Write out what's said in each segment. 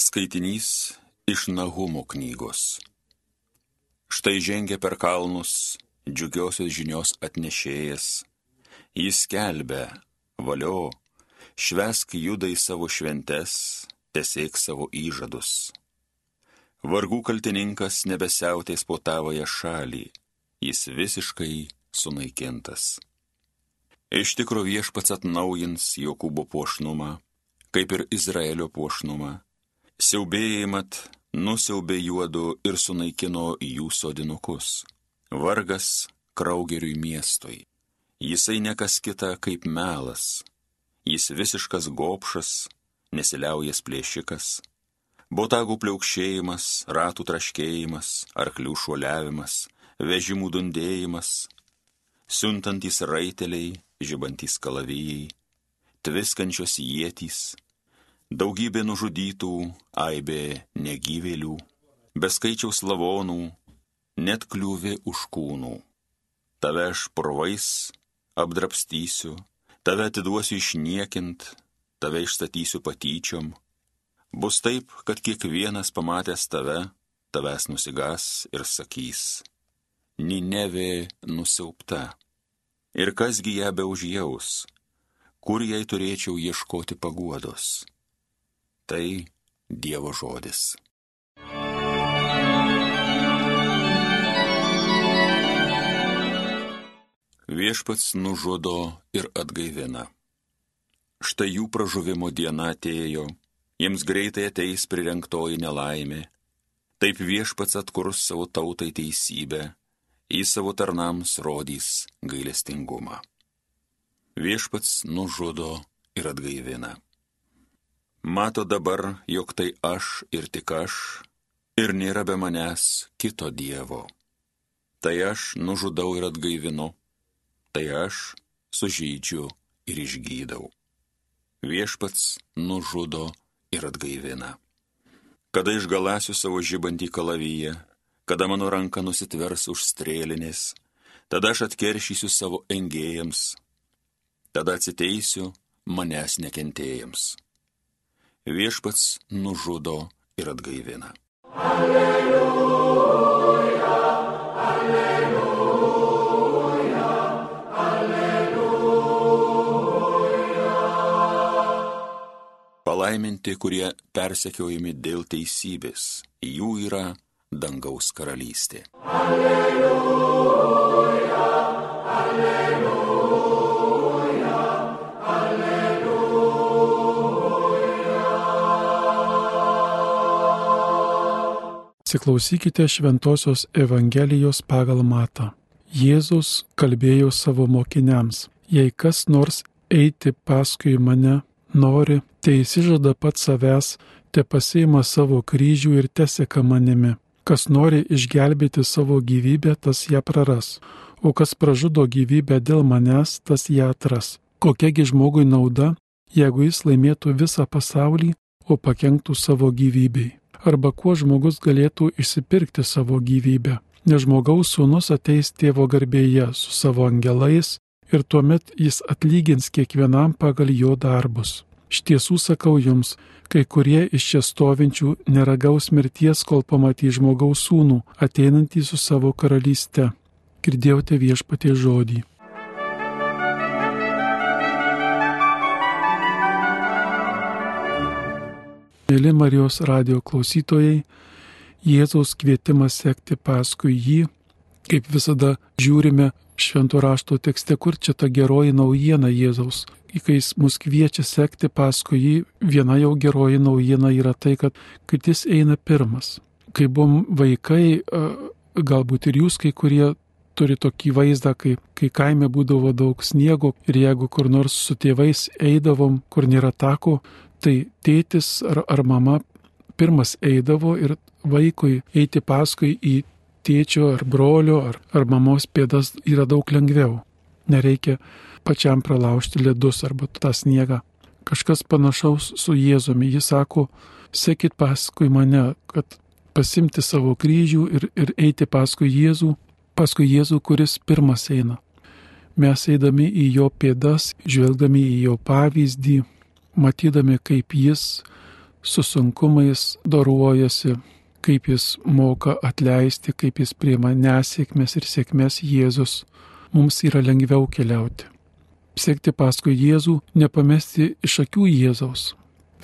Skaitinys iš Nahumo knygos. Štai žengia per kalnus džiugiosios žinios atnešėjas. Jis kelbė, valio, švesk judai savo šventes, tesėk savo įžadus. Vargų kaltininkas nebesiautės po tavoje šalį, jis visiškai sunaikintas. Iš tikro viešpats atnaujins Jokūbo puošnumą, kaip ir Izraelio puošnumą Siaubėjai mat nusiaubė juodu ir sunaikino jų sodinukus. Vargas kraugeriui miestui. Jisai nekas kita kaip melas. Jis visiškas gopšas, nesiliaujas plėšikas. Botagų pliaukšėjimas, ratų traškėjimas, arklių šuoliavimas, vežimų dundėjimas, siuntantys raiteliai, žibantys kalavijai, tviskančios jėtys, Daugybė nužudytų, aibė negyvėlių, beskaičiaus lavonų, net kliūvė už kūnų. Tave aš purvais apdrapstysiu, tave atiduosiu išniekint, tave išstatysiu patyčiom. Bus taip, kad kiekvienas pamatęs tave, tavęs nusigas ir sakys, Ninevė nusiaupta. Ir kasgi ją be užjaus, kur jai turėčiau ieškoti paguodos. Tai Dievo žodis. Viešpats nužudo ir atgaivina. Štai jų pražuvimo diena atėjo, jiems greitai ateis prirenktoji nelaimė. Taip viešpats atkurs savo tautai teisybę, į savo tarnams rodys gailestingumą. Viešpats nužudo ir atgaivina. Mato dabar, jog tai aš ir tik aš, ir nėra be manęs kito Dievo. Tai aš nužudau ir atgaivinu, tai aš sužydžiu ir išgydau. Viešpats nužudo ir atgaivina. Kada išgalasiu savo žibantį kalavyje, kada mano ranka nusitvers už strėlinės, tada aš atkeršysiu savo engėjams, tada atsiteisiu manęs nekentėjams viešpats nužudo ir atgaivina. Alleluja, alleluja, alleluja. Palaiminti, kurie persekiojami dėl teisybės, jų yra dangaus karalystė. Alleluja, Atsiklausykite Šventojios Evangelijos pagal Matą. Jėzus kalbėjo savo mokiniams, jei kas nors eiti paskui mane nori, tai įsižada pat savęs, te pasiima savo kryžių ir teseka manimi. Kas nori išgelbėti savo gyvybę, tas ją praras, o kas pražudo gyvybę dėl manęs, tas ją atras. Kokiagi žmogui nauda, jeigu jis laimėtų visą pasaulį, o pakenktų savo gyvybei arba kuo žmogus galėtų išsipirkti savo gyvybę. Nes žmogaus sūnus ateis tėvo garbėje su savo angelais ir tuomet jis atlygins kiekvienam pagal jo darbus. Iš tiesų sakau jums, kai kurie iš čia stovinčių neragaus mirties, kol pamatys žmogaus sūnų ateinantį su savo karalyste. Girdėjote viešpatie žodį. Mėly Marijos radio klausytojai, Jėzaus kvietimas sekti paskui jį, kaip visada žiūrime šventų rašto tekste, kur čia ta geroji naujiena Jėzaus. Kai jis mus kviečia sekti paskui jį, viena jau geroji naujiena yra tai, kad, kad jis eina pirmas. Kai buvom vaikai, galbūt ir jūs kai kurie turi tokį vaizdą, kai, kai kaime būdavo daug sniego ir jeigu kur nors su tėvais eidavom, kur nėra tako, tai tėtis ar, ar mama pirmas eidavo ir vaikui eiti paskui į tėčio ar brolio ar, ar mamos pėdas yra daug lengviau. Nereikia pačiam pralaužti ledus arba tą sniegą. Kažkas panašaus su Jėzumi. Jis sako, sekit paskui mane, kad pasimti savo kryžių ir, ir eiti paskui Jėzų, paskui Jėzų, kuris pirmas eina. Mes eidami į jo pėdas, žvelgdami į jo pavyzdį, matydami, kaip jis su sunkumais doruojasi, kaip jis moka atleisti, kaip jis priima nesėkmės ir sėkmės Jėzus, mums yra lengviau keliauti. Sekti paskui Jėzų, nepamesti iš akių Jėzaus.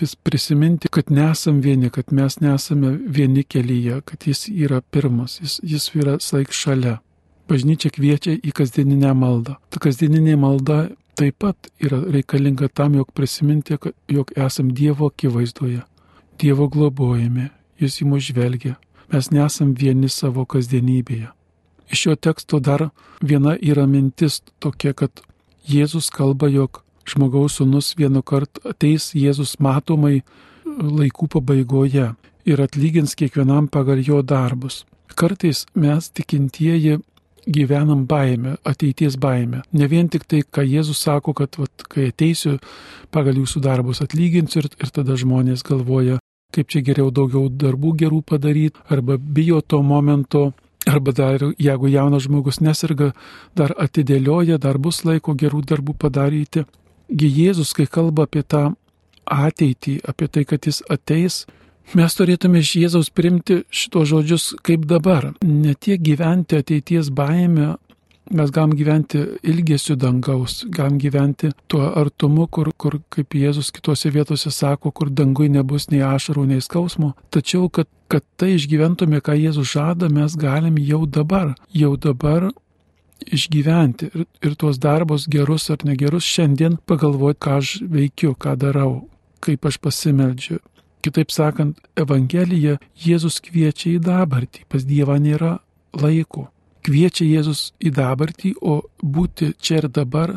Vis prisiminti, kad nesam vieni, kad mes nesame vieni kelyje, kad jis yra pirmas, jis, jis yra saik šalia. Bažnyčia kviečia į kasdieninę maldą. Ta kasdieninė malda taip pat yra reikalinga tam, jog prisiminti, jog esam Dievo akivaizdoje, Dievo globojami, Jis į mus žvelgia, mes nesam vieni savo kasdienybėje. Iš šio teksto dar viena yra mintis tokia, kad Jėzus kalba, jog žmogaus sunus vienu kartu ateis Jėzus matomai laikų pabaigoje ir atlygins kiekvienam pagal jo darbus. Kartais mes tikintieji gyvenam baime, ateities baime. Ne vien tik tai, ką Jėzus sako, kad vat, kai ateisiu, pagal jūsų darbus atlyginsiu ir, ir tada žmonės galvoja, kaip čia geriau daugiau darbų gerų padaryti, arba bijo to momento, arba dar, jeigu jaunas žmogus nesirga, dar atidėlioja, dar bus laiko gerų darbų padaryti. Jėzus, kai kalba apie tą ateitį, apie tai, kad jis ateis, Mes turėtume iš Jėzaus primti šitos žodžius kaip dabar. Ne tiek gyventi ateities baime, mes galim gyventi ilgesiu dangaus, galim gyventi tuo artumu, kur, kur kaip Jėzus kitose vietose sako, kur dangui nebus nei ašarų, nei skausmo. Tačiau, kad, kad tai išgyventume, ką Jėzus žada, mes galim jau dabar, jau dabar išgyventi ir, ir tuos darbus gerus ar negerus šiandien pagalvoti, ką aš veikiu, ką darau, kaip aš pasimeldžiu Kitaip sakant, Evangelija Jėzus kviečia į dabartį, pas Dievą nėra laiko. Kviečia Jėzus į dabartį, o būti čia ir dabar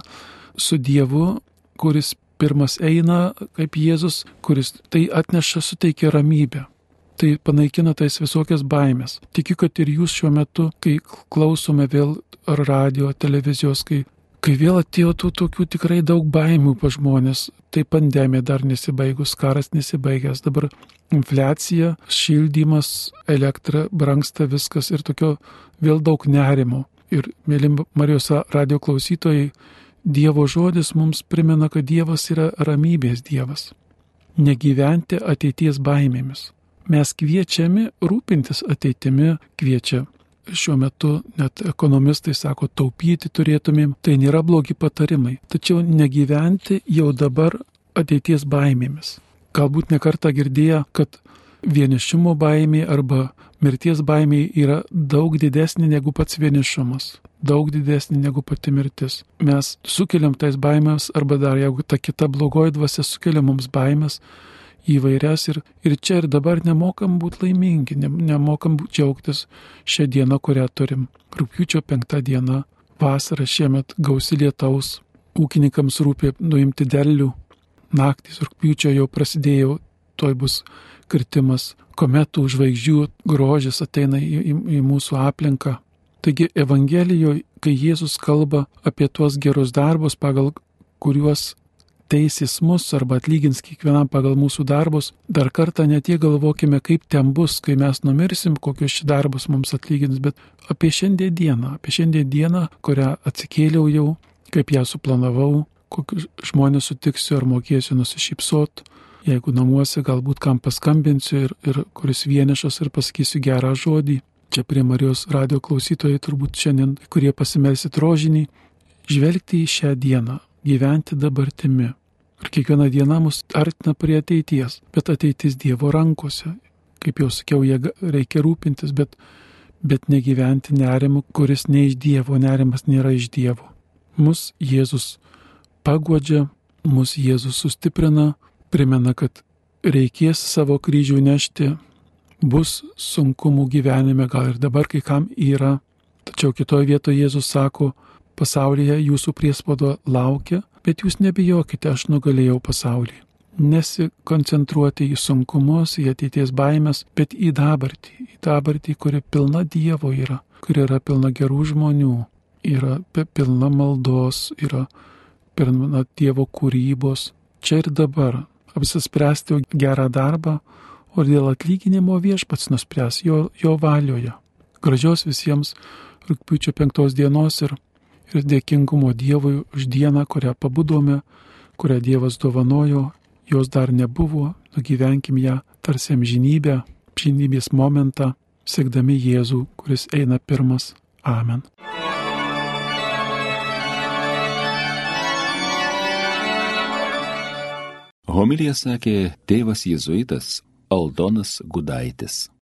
su Dievu, kuris pirmas eina kaip Jėzus, kuris tai atneša, suteikia ramybę. Tai panaikina tais visokias baimės. Tikiu, kad ir jūs šiuo metu, kai klausome vėl ar radio, televizijos, kai Kai vėl atėjo tų tokių tikrai daug baimių pa žmonės, tai pandemija dar nesibaigus, karas nesibaigęs, dabar infliacija, šildymas, elektra, brangsta viskas ir tokio vėl daug nerimo. Ir, mėly Marijos radio klausytojai, Dievo žodis mums primena, kad Dievas yra ramybės Dievas. Negyventi ateities baimėmis. Mes kviečiami rūpintis ateitimi, kviečia šiuo metu net ekonomistai sako, taupyti turėtumėm, tai nėra blogi patarimai. Tačiau negyventi jau dabar ateities baimėmis. Galbūt nekartą girdėję, kad vienišumo baimė arba mirties baimė yra daug didesnė negu pats vienišumas. Daug didesnė negu pati mirtis. Mes sukeliam tais baimės, arba dar jeigu ta kita blogoji dvasia sukelia mums baimės, įvairias ir, ir čia ir dabar nemokam būti laimingi, ne, nemokam būti džiaugtis šią dieną, kurią turim. Rūpiučio penktą dieną, vasara šiemet gausi lietaus, ūkininkams rūpė nuimti derlių, naktys rūpiučio jau prasidėjo, toj bus kritimas, kometų žvaigždžių grožis ateina į, į, į mūsų aplinką. Taigi Evangelijoje, kai Jėzus kalba apie tuos gerus darbus, pagal kuriuos teisės mus arba atlygins kiekvienam pagal mūsų darbus, dar kartą ne tiek galvokime, kaip ten bus, kai mes numirsim, kokius šį darbus mums atlygins, bet apie šiandien dieną, apie šiandien dieną, kurią atsikėliau jau, kaip ją suplanavau, kokius žmonės sutiksiu ar mokėsiu nusišypsot, jeigu namuose galbūt kam paskambinsiu ir, ir kuris vienišas ir pasakysiu gerą žodį. Čia prie Marijos radio klausytojai turbūt šiandien, kurie pasimelsit rožinį, žvelgti į šią dieną, gyventi dabartimi. Ir kiekviena diena mus artina prie ateities, bet ateitis Dievo rankose. Kaip jau sakiau, jie reikia rūpintis, bet, bet negyventi nerimu, kuris ne iš Dievo, nerimas nėra iš Dievo. Mus Jėzus pagodžia, mus Jėzus sustiprina, primena, kad reikės savo kryžių nešti, bus sunkumų gyvenime, gal ir dabar kai kam yra. Tačiau kitoje vietoje Jėzus sako, pasaulyje jūsų priespaudo laukia, bet jūs nebijokite, aš nugalėjau pasaulį. Nesikoncentruoti į sunkumus, į ateities baimės, bet į dabartį, į dabartį, kuri pilna Dievo yra, kuri yra pilna gerų žmonių, yra pilna maldos, yra pilna Dievo kūrybos. Čia ir dabar apsispręsti gerą darbą, o dėl atlyginimo viešpats nuspręs jo, jo valioje. Gražios visiems rūpiučio penktos dienos ir ir dėkingumo Dievui už dieną, kurią pabudome, kurią Dievas dovanojo, jos dar nebuvo, nugyvenkim ją tarsi amžinybę, amžinybės momentą, siekdami Jėzų, kuris eina pirmas. Amen. Homilija sakė tėvas jėzuitas Aldonas Gudaitis.